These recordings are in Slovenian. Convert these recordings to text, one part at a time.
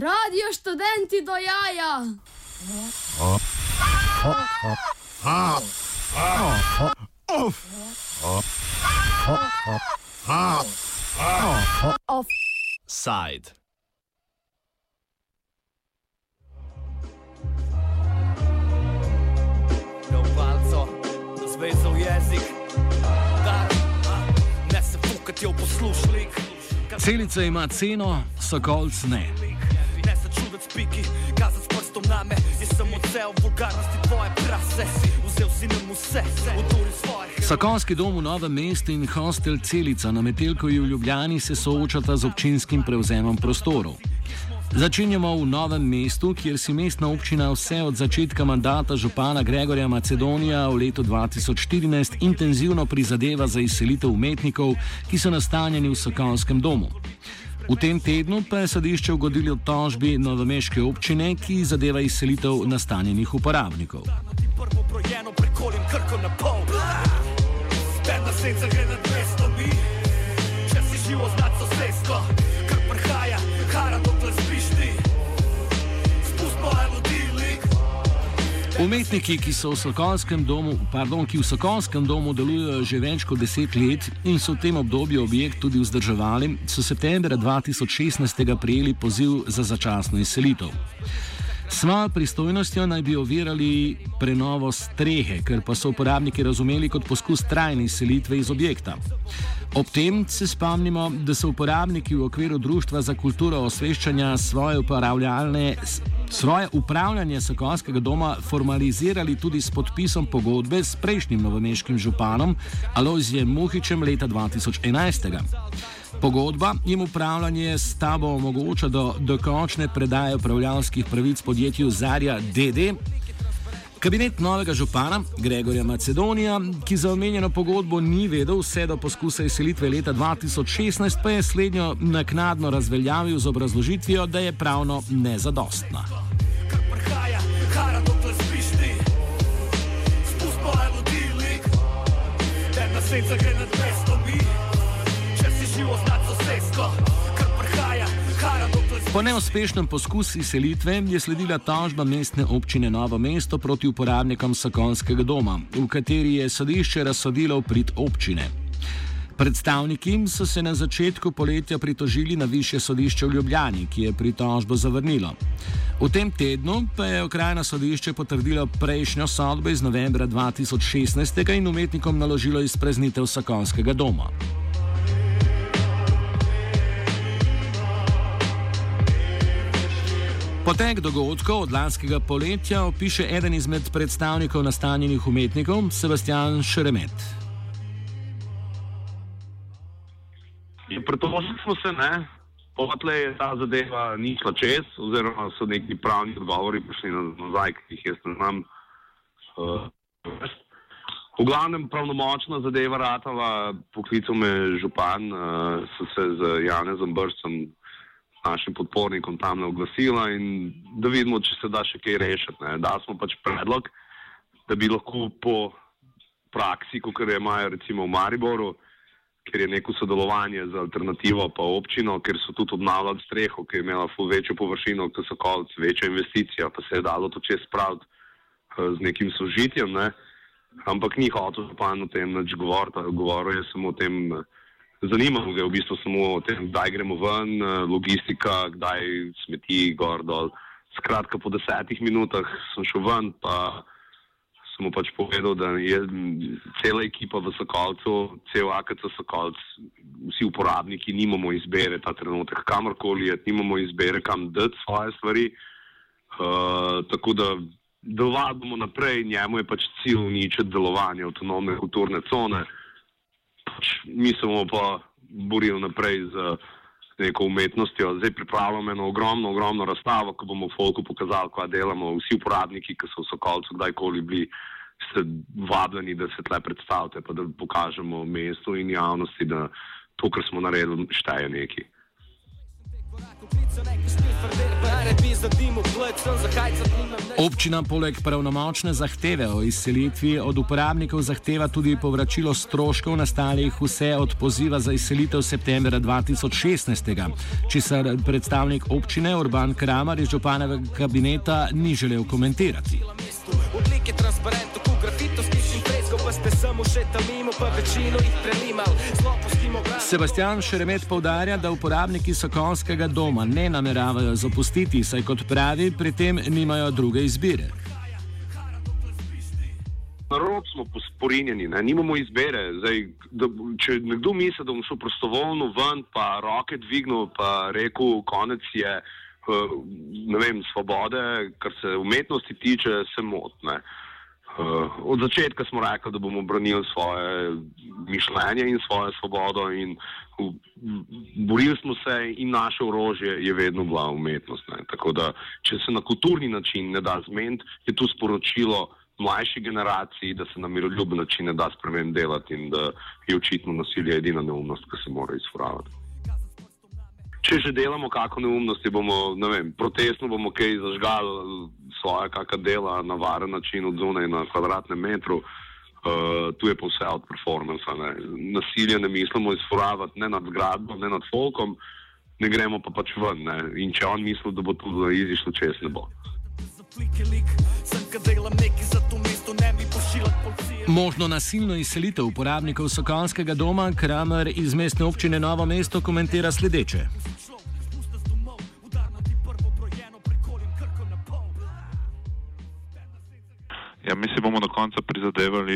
Radio študenti do jaja. Side. Jo palco, zvezal jezik, dar, ne se fukat jo poslušlik. Celica ima ceno, sokolc ne. Čudet spiki, kazat s prstom na me, jaz sem odsev vulgarnosti tvoje prase. Vzel si nam vse, uduri svojih. Sokolski dom v Novem mestu in hostel Celica na Metelkovi v Ljubljani se soočata z občinskim prevzemom prostorov. Začenjamo v Novem mestu, kjer si mestna občina vse od začetka mandata župana Gregorja Macedonija v letu 2014 intenzivno prizadeva za izselitev umetnikov, ki so nastanjeni v Sokolskem domu. V tem tednu pa je sodišče ugodilo tožbi novomeške občine, ki zadeva izselitev nastanjenih uporabnikov. Ti prvo projeno prekolim krko na pol. Spet na senca gre na 200 mi. Če si živo znat sosedstvo, kar prihaja, Umetniki, ki so v Sokolskem domu, pardon, ki v Sokolskem domu delujejo že več kot deset let in so v tem obdobju objekt tudi vzdrževali, so septembra 2016 prijeli poziv za začasno izselitev. Svojo pristojnostjo naj bi ovirali prenovo strehe, ker pa so uporabniki razumeli kot poskus trajne izselitve iz objekta. Ob tem se spomnimo, da so uporabniki v okviru Društva za kulturo osveščanja svoje, s- svoje upravljanje Sokolskega doma formalizirali tudi s podpisom pogodbe s prejšnjim novomeškim županom Alojzijem Muhičem leta 2011. Pogodba jim upravljanje s tabo omogoča do dokončne predaje upravljalskih pravic podjetju Zarja DD. Kabinet novega župana Gregorja Macedonija, ki za omenjeno pogodbo ni vedel vse do poskusa izselitve leta 2016, pa je slednjo naknadno razveljavil z obrazložitvijo, da je pravno nezadostna. Kar prihaja, hara dokler Po neuspešnem poskusu izselitve je sledila tožba mestne občine Novo mesto proti uporabnikom Sokolskega doma, v kateri je sodišče razsodilo v prid občine. Predstavniki so se na začetku poletja pritožili na više sodišče v Ljubljani, ki je pritožbo zavrnilo. V tem tednu pa je okrajno sodišče potrdilo prejšnjo sodbo iz novembra 2016 in umetnikom naložilo izpreznitev Sokolskega doma. Potek dogodkov od lanskega poletja opiše eden izmed predstavnikov nastanjenih umetnikov, Sebastian Šeremet. Ja, Pritožili smo se, ne, potle je ta zadeva ni šla čez, oziroma so neki pravni odgovori prišli na- nazaj, ki jih jaz ne znam. Uh, v glavnem pravnomočna zadeva ratala, poklical me župan, uh, so se z Janezom Brcem, našim podpornikom tam oglasila in da vidimo, če se da še kaj rešiti. Ne. Da smo pač predlog, da bi lahko po praksi, kot jo imajo recimo v Mariboru, ker je neko sodelovanje z alternativo pa občino, ker so tudi obnavljali streho, ki je imela ful večjo površino, kot so kolc, večja investicija, pa se je dalo to čez spraviti eh, z nekim sožitjem, ne. Ampak ni hotel župan o tem nič govoriti, govoril je samo o tem, zanimalo ga v bistvu samo o tem, kdaj gremo ven, eh, logistika, kdaj smeti gor dol. Skratka, po desetih minutah sem šel ven, pa sem mu pač povedal, da je cela ekipa v Sokolcu, cel AKC Sokolc, vsi uporabniki nimamo izbere ta trenutek, kamorkoli je, nimamo izbere, kam dati svoje stvari. Uh, tako da delovamo naprej, njemu je pač cilj uničiti delovanje avtonomne kulturne cone. Pač mi se bomo pa borili naprej z neko umetnostjo. Zdaj pripravljamo eno ogromno, ogromno razstavo, ko bomo folku pokazali, kaj delamo. Vsi uporabniki, ki so v Sokolcu kdajkoli bili, ste vabljeni, da se tle predstavite, pa da pokažemo mestu in javnosti, da to, kar smo naredili, šteje neki. Pare bi za dim v Občina poleg pravnomočne zahteve o izselitvi od uporabnikov zahteva tudi povračilo stroškov nastalih vse od poziva za izselitev septembra 2016, česar predstavnik občine Urban Kramer iz županevega kabineta ni želel komentirati. Odlike transparentov, grafito, skišin fresko, pa ste samo še tam mimo, pa večino jih prelimal. Sebastian Šeremet povdarja, da uporabniki Sokolskega doma ne nameravajo zapustiti, saj kot pravi, pri tem nimajo druge izbire. Na rok smo posporinjeni, nimamo izbire. Zdaj, da, če nekdo misli, da bom šel prostovoljno ven, pa roke dvignil, pa rekel, konec je uh, vem, svobode, kar se umetnosti tiče, se motne. Uh, od začetka smo rekli, da bomo branili svoje mišljenje in svojo svobodo, in borili smo se, in naše orožje je vedno bila umetnost. Ne. Tako da, če se na kulturni način ne da zmeniti, je to sporočilo mlajši generaciji, da se na miroljuben način ne da spremeniti in da je očitno nasilje edina neumnost, ki se mora izfravati. Če že delamo kakšno neumnost, bomo, ne vem, protestno bomo kaj zažgali svoje kakšne dela na varen način od zunaj na kvadratnem metru. Uh, tu je pa vse od performansa. Ne. Nasilje ne mislimo izforavati ne nad zgradbo, ne nad folkom, ne gremo pa pač ven. Ne. In če on misli, da bo to izišlo čez, ne bo. Možno nasilno izselitev uporabnikov Sokolskega doma Kramer iz mestne občine Novo mesto komentira sledeče.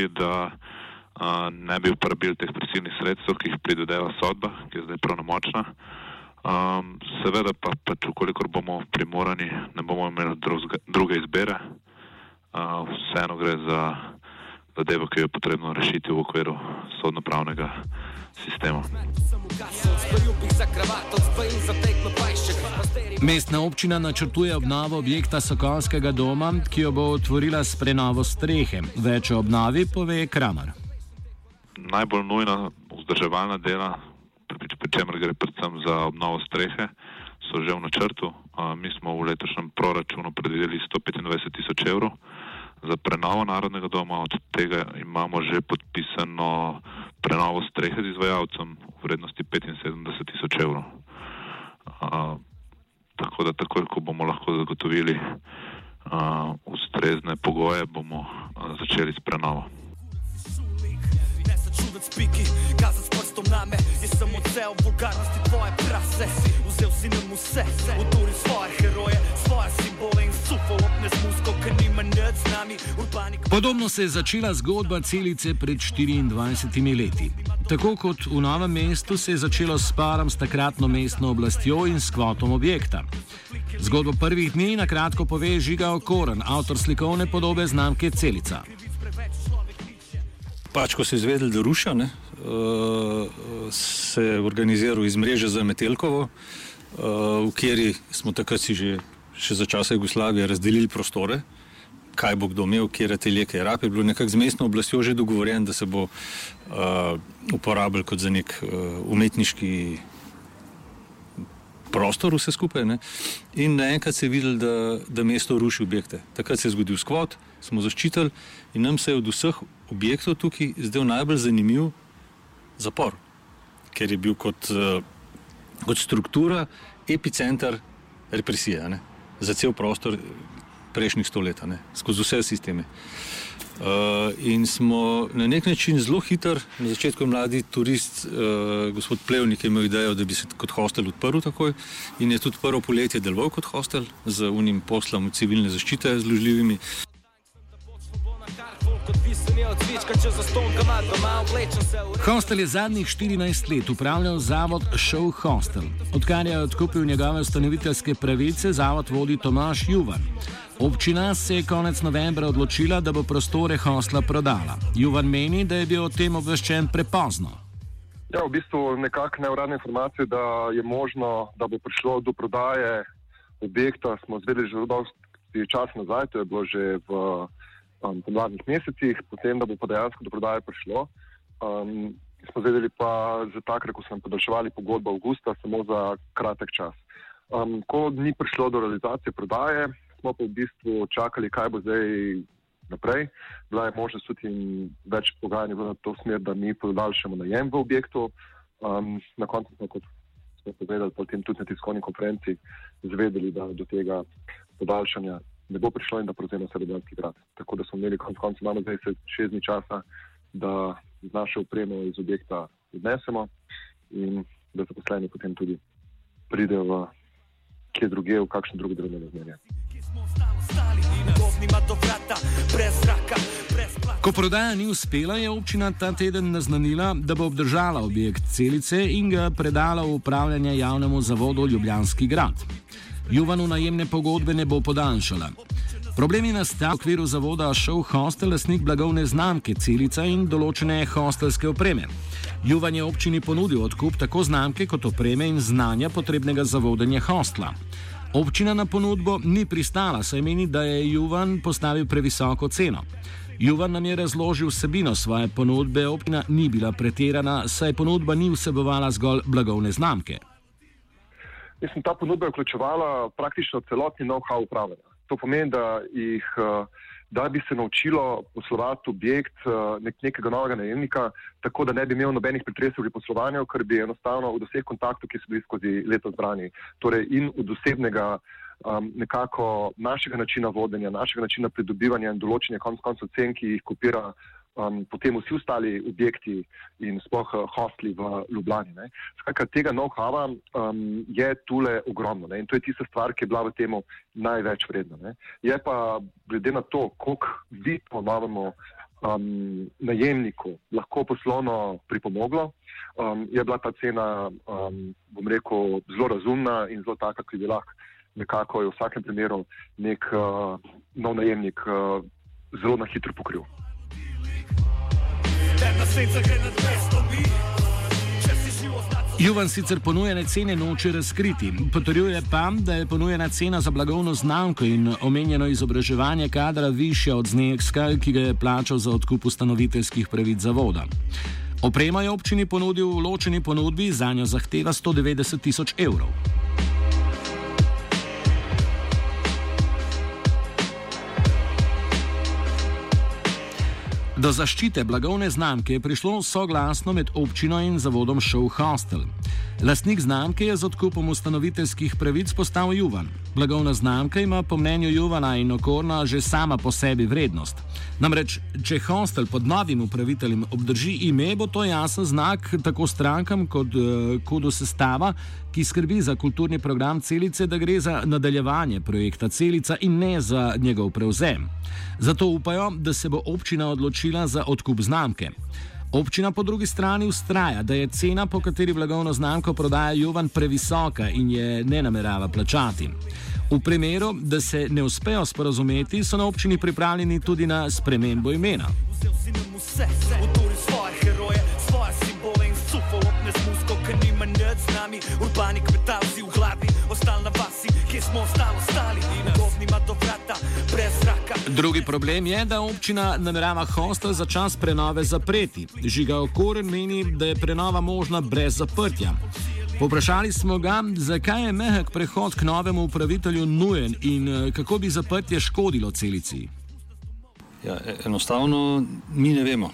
Prizadevali, da a, ne bi uporabili teh prisilnih sredstev, ki jih pridodeva sodba, ki je zdaj pravnomočna. Um, seveda pa, pač, ukolikor bomo primorani, ne bomo imeli drugega, druge izbere. Uh, vseeno gre za zadevo, ki jo je potrebno rešiti v okviru sodno-pravnega sistema. Mestna občina načrtuje obnovo objekta Sokolskega doma, ki jo bo otvorila s prenovo strehe. Več o obnovi pove Kramer. Najbolj nujna vzdrževalna dela, pri čemer gre predvsem za obnovo strehe, so že v načrtu. Mi smo v letošnjem proračunu predvideli 125 tisoč evrov za prenovo Narodnega doma, od tega imamo že podpisano prenovo strehe z izvajalcem v vrednosti 75 tisoč evrov. Tako da takoj, ko bomo lahko zagotovili uh, ustrezne pogoje, bomo uh, začeli s prenovo. Spiki, kazati s prstom na me, jaz sem odsev vulgarnosti tvoje prase. Vzel si nam vse, uturi svoje heroje, svoje simbole in sufo opne z musko, ker nima nič z nami. Podobno se je začela zgodba celice pred 24 leti. Tako kot v novem mestu se je začelo s parom s takratno mestno oblastjo in s kvotom objekta. Zgodbo prvih dni na kratko pove Žiga Okoren, avtor slikovne podobe znamke Celica. Pač, ko se je izvedel, da ruša, ne, se je organiziral iz mreže za Metelkovo, v kateri smo takrat si že, še za časa Jugoslavije razdelili prostore, kaj bo kdo imel, kje je te leke. Rab je bilo nekako z mestno oblastjo že dogovorjen, da se bo uh, uporabil kot za nek uh, umetniški prostor, vse skupaj. Ne? In naenkrat se je videl, da, da mesto ruši objekte. Takrat se je zgodil skvot, smo zaščitili in nam se je od vseh objektov tukaj zdel najbolj zanimiv zapor, ker je bil kot, uh, kot struktura epicenter represije ne? za cel prostor prejšnjih stoletij, skozi vse sisteme. Uh, in smo na nek način zelo hiter, na začetku mladi turist, uh, gospod Plevnik, imel idejo, da bi se kot hostel odprl takoj in je tudi prvo poletje deloval kot hostel z unim poslom civilne zaščite zložljivimi. Hostel je zadnjih 14 let upravljal zavod Show Hostel. Odkar je odkupil njegove ustanoviteljske pravice, zavod vodi Tomaš Juvan. Občina se je konec novembra odločila, da bo prostore hostla prodala. Juvan meni, da je bil o tem obveščen prepozno. Ja, v bistvu nekakšne neuradne informacije, da je možno, da bo prišlo do prodaje objekta, smo zvedeli že dolgo čas nazaj, to je bilo že v um, pomladnih mesecih, potem, da bo pa dejansko do prodaje prišlo. Um, smo zvedeli pa že takrat, ko nam podaljševali pogodbo avgusta, samo za kratek čas. Um, ko ni prišlo do realizacije prodaje, smo pa v bistvu čakali, kaj bo zdaj naprej. Bila je možnost tudi več pogajanj v to smer, da mi podaljšamo najem v objektu. Um, na koncu smo, kot smo povedali, potem tudi na tiskovni konferenci zvedeli, da do tega podaljšanja ne bo prišlo in da prevzema Srebrnski grad. Tako da smo imeli konec koncev imamo zdaj šest dni časa, da z našo upremo iz objekta odnesemo in da zaposleni potem tudi pridejo v kje druge, v kakšne druge delovne razmerje. Ko prodaja ni uspela, je občina ta teden naznanila, da bo obdržala objekt celice in ga predala v upravljanje javnemu zavodu Ljubljanski grad. Juvanu najemne pogodbe ne bo podaljšala. Problem je nastal v okviru zavoda Show Hostel, lasnik blagovne znamke Celica in določene hostelske opreme. Juvan je občini ponudil odkup tako znamke kot opreme in znanja potrebnega za vodenje hostla. Občina na ponudbo ni pristala, saj meni, da je Juvan postavil previsoko ceno. Juvan nam je razložil vsebino svoje ponudbe, občina ni bila pretirana, saj ponudba ni vsebovala zgolj blagovne znamke. Mislim, ta ponudba vključevala praktično celotni know-how upravljanja. To pomeni, da, jih, eh, da bi se naučilo poslovati objekt eh, nek, nekega novega najemnika, tako da ne bi imel nobenih pretresov pri poslovanju, ker bi enostavno od vseh kontaktov, ki so bili skozi leto zbrani, torej in od osebnega um, nekako našega načina vodenja, našega načina pridobivanja in določenja konc koncev cen, ki jih kopira um, potem vsi ostali objekti in sploh uh, hostli v Ljubljani. Skratka, tega know-howa um, je tule ogromno ne? in to je tista stvar, ki je bila v tem največ vredna. Ne? Je pa glede na to, koliko vi po novemu um, najemniku lahko poslovno pripomoglo, um, je bila ta cena, um, bom rekel, zelo razumna in zelo taka, ki bi lahko nekako v vsakem primeru nek uh, nov najemnik uh, zelo na hitro pokril. Juvan sicer ponujene cene noče razkriti, potrjuje pa, da je ponujena cena za blagovno znamko in omenjeno izobraževanje kadra višja od zneska, ki ga je plačal za odkup ustanoviteljskih pravic zavoda. Oprema je občini ponudil v ločeni ponudbi, za njo zahteva 190 tisoč evrov. Do zaščite blagovne znamke je prišlo soglasno med občino in zavodom Show Hostel. Lastnik znamke je z odkupom ustanoviteljskih pravic postal Juvan. Blagovna znamka ima po mnenju Juvana in Okorna že sama po sebi vrednost. Namreč, če hostel pod novim upraviteljem obdrži ime, bo to jasen znak tako strankam kot uh, kodu sestava, ki skrbi za kulturni program Celice, da gre za nadaljevanje projekta Celica in ne za njegov prevzem. Zato upajo, da se bo občina odločila za odkup znamke. Občina po drugi strani ustraja, da je cena, po kateri blagovno znamko prodaja Jovan, previsoka in je ne namerava plačati. V primeru, da se ne uspejo sporazumeti, so na občini pripravljeni tudi na spremembo imena. Vse, urbani kmetalci v glavi, ostali na vasi, kje smo ostali, ostali, Drugi problem je, da občina namerava hostel za čas prenove zapreti. Žiga Okoren meni, da je prenova možna brez zaprtja. Poprašali smo ga, zakaj je mehak prehod k novemu upravitelju nujen in eh, kako bi zaprtje škodilo celici. Ja, e, enostavno mi ne vemo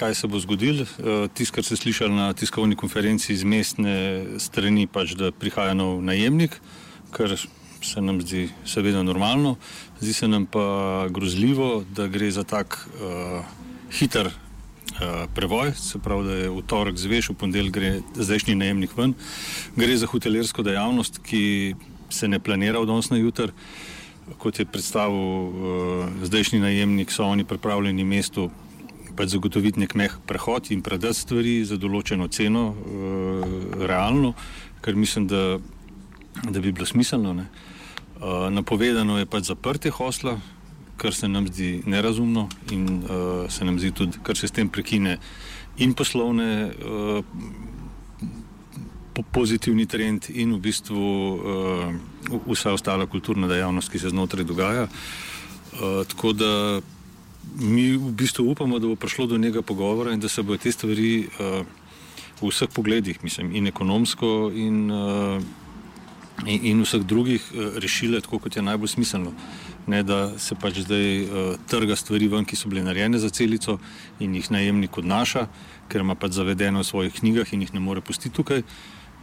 kaj se bo zgodilo. Eh, tisto, kar ste slišali na tiskovni konferenci iz mestne strani, pač, da prihaja nov najemnik, kar se nam zdi seveda normalno. Zdi se nam pa grozljivo, da gre za tak uh, hiter uh, prevoj, se pravi, da je v torek zveš, v ponedeljek gre zdajšnji najemnik ven. Gre za hotelersko dejavnost, ki se ne planira od danes na jutr. Kot je predstavil uh, zdajšnji najemnik, so oni pripravljeni mestu pač zagotoviti nek meh prehod in predati stvari za določeno ceno, uh, realno, kar mislim, da, da bi bilo smiselno. Uh, napovedano je pač zaprtje hosla, kar se nam zdi nerazumno in uh, se nam zdi tudi, kar se s tem prekine in poslovne. Uh, Pozitivni trend in v bistvu uh, vsa ostala kulturna dejavnost, ki se znotraj dogaja. Uh, tako da mi v bistvu upamo, da bo prišlo do njega pogovora in da se bodo te stvari uh, v vseh pogledih, mislim, in ekonomsko, in uh, in, in vseh drugih uh, rešile tako, kot je najbolj smiselno. Ne, da se pač zdaj uh, trga stvari ven, ki so bile narejene za celico in jih najemnik odnaša, ker ima pač zavedeno v svojih knjigah in jih ne more pustiti tukaj.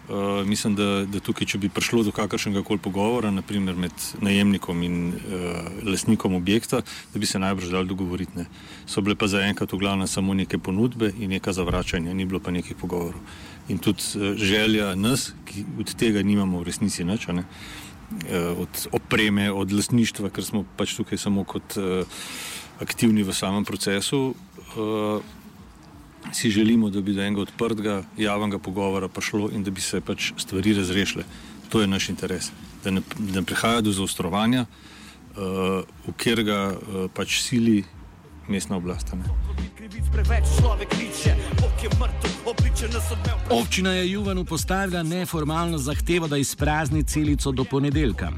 Uh, mislim, da, da tukaj, če bi prišlo do kakršnega koli pogovora, naprimer med najemnikom in uh, lasnikom objekta, da bi se najbrž dal dogovoriti. Ne. So bile pa zaenkrat v glavnem samo neke ponudbe in neka zavračanja, ni bilo pa nekih pogovorov in tudi uh, želja nas, ki od tega nimamo v resnici nič, ne, uh, od opreme, od lasništva, ker smo pač tukaj samo kot uh, aktivni v samem procesu. Si želimo, da bi do enega odprtega javnega pogovora prišlo in da bi se pač stvari razrešile. To je naš interes. Da ne, da ne prihaja do zaostrovanja, uh, v katerega uh, pač sili mestna oblast. Občina je Juvanu postavila neformalno zahtevo, da izprazni celico do ponedeljka.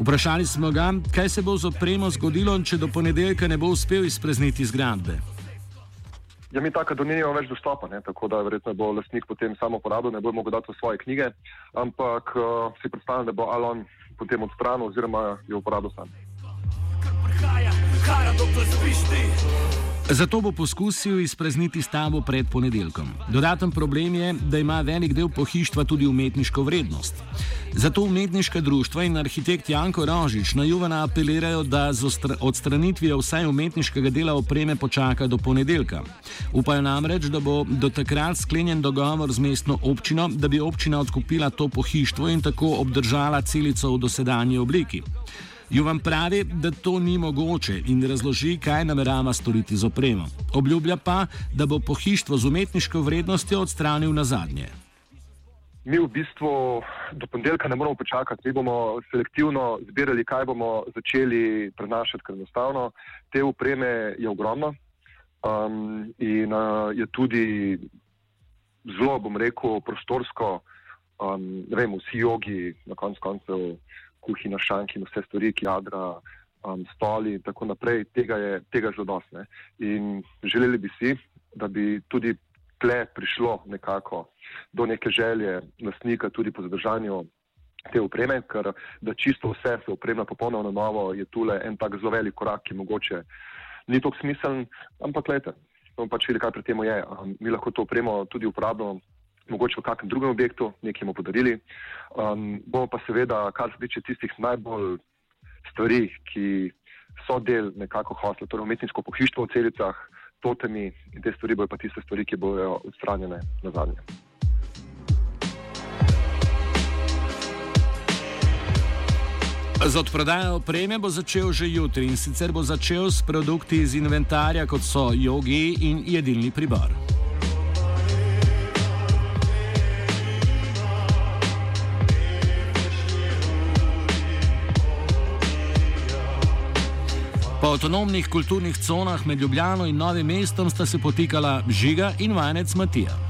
Vprašali smo ga, kaj se bo z opremo zgodilo, če do ponedeljka ne bo uspel izprazniti zgradbe. Ja, mi tako, da nimamo več dostopa, ne? tako da verjetno bo lastnik potem samo uporabil, ne bo mogel dati svoje knjige, ampak uh, si predstavljam, da bo Alon potem odstranil oziroma jo uporabil sam. Kar prihaja, kar dokler spiš ti. Zato bo poskusil izprazniti stavbo pred ponedeljkom. Dodaten problem je, da ima velik del pohištva tudi umetniško vrednost. Zato umetniška društva in arhitekt Janko Rožič na Juvana apelirajo, da z odstranitvijo vsaj umetniškega dela opreme počaka do ponedeljka. Upajo namreč, da bo do takrat sklenjen dogovor z mestno občino, da bi občina odkupila to pohištvo in tako obdržala celico v dosedanji obliki. Jovan pravi, da to ni mogoče in razloži, kaj namerava storiti z opremo. Obljublja pa, da bo pohištvo z umetniško vrednostjo odstranil na zadnje. Mi v bistvu do ponedeljka ne moramo počakati, mi bomo selektivno zbirali, kaj bomo začeli prenašati, ker enostavno te upreme je ogromno um, in uh, je tudi zelo, bom rekel, prostorsko, um, ne vem, vsi jogi na koncu koncev kuhinja, šanki in vse stvari, ki jadra, um, stoli in tako naprej, tega je tega zelo dosne. In želeli bi si, da bi tudi tle prišlo nekako do neke želje lastnika tudi po zadržanju te upreme, ker da čisto vse se uprema popolnoma na novo, je tule en tak zelo velik korak, ki mogoče ni tako smiseln, ampak gledajte, bomo pač videli, kaj pri tem je. Um, mi lahko to upremo tudi uporabljamo mogoče v kakšnem drugem objektu, nekaj mu podarili. Um, bomo pa seveda, kar se tiče tistih najbolj stvari, ki so del nekako hosla, torej umetniško pohištvo v celicah, totemi in te stvari bojo pa tiste stvari, ki bojo odstranjene na zadnje. Z odprodajo opreme bo začel že jutri in sicer bo začel s produkti iz inventarja, kot so jogi in jedilni pribor. Avtonomnih kulturnih conah med Ljubljano in Novim mestom sta se potikala Žiga in vajenec Matija.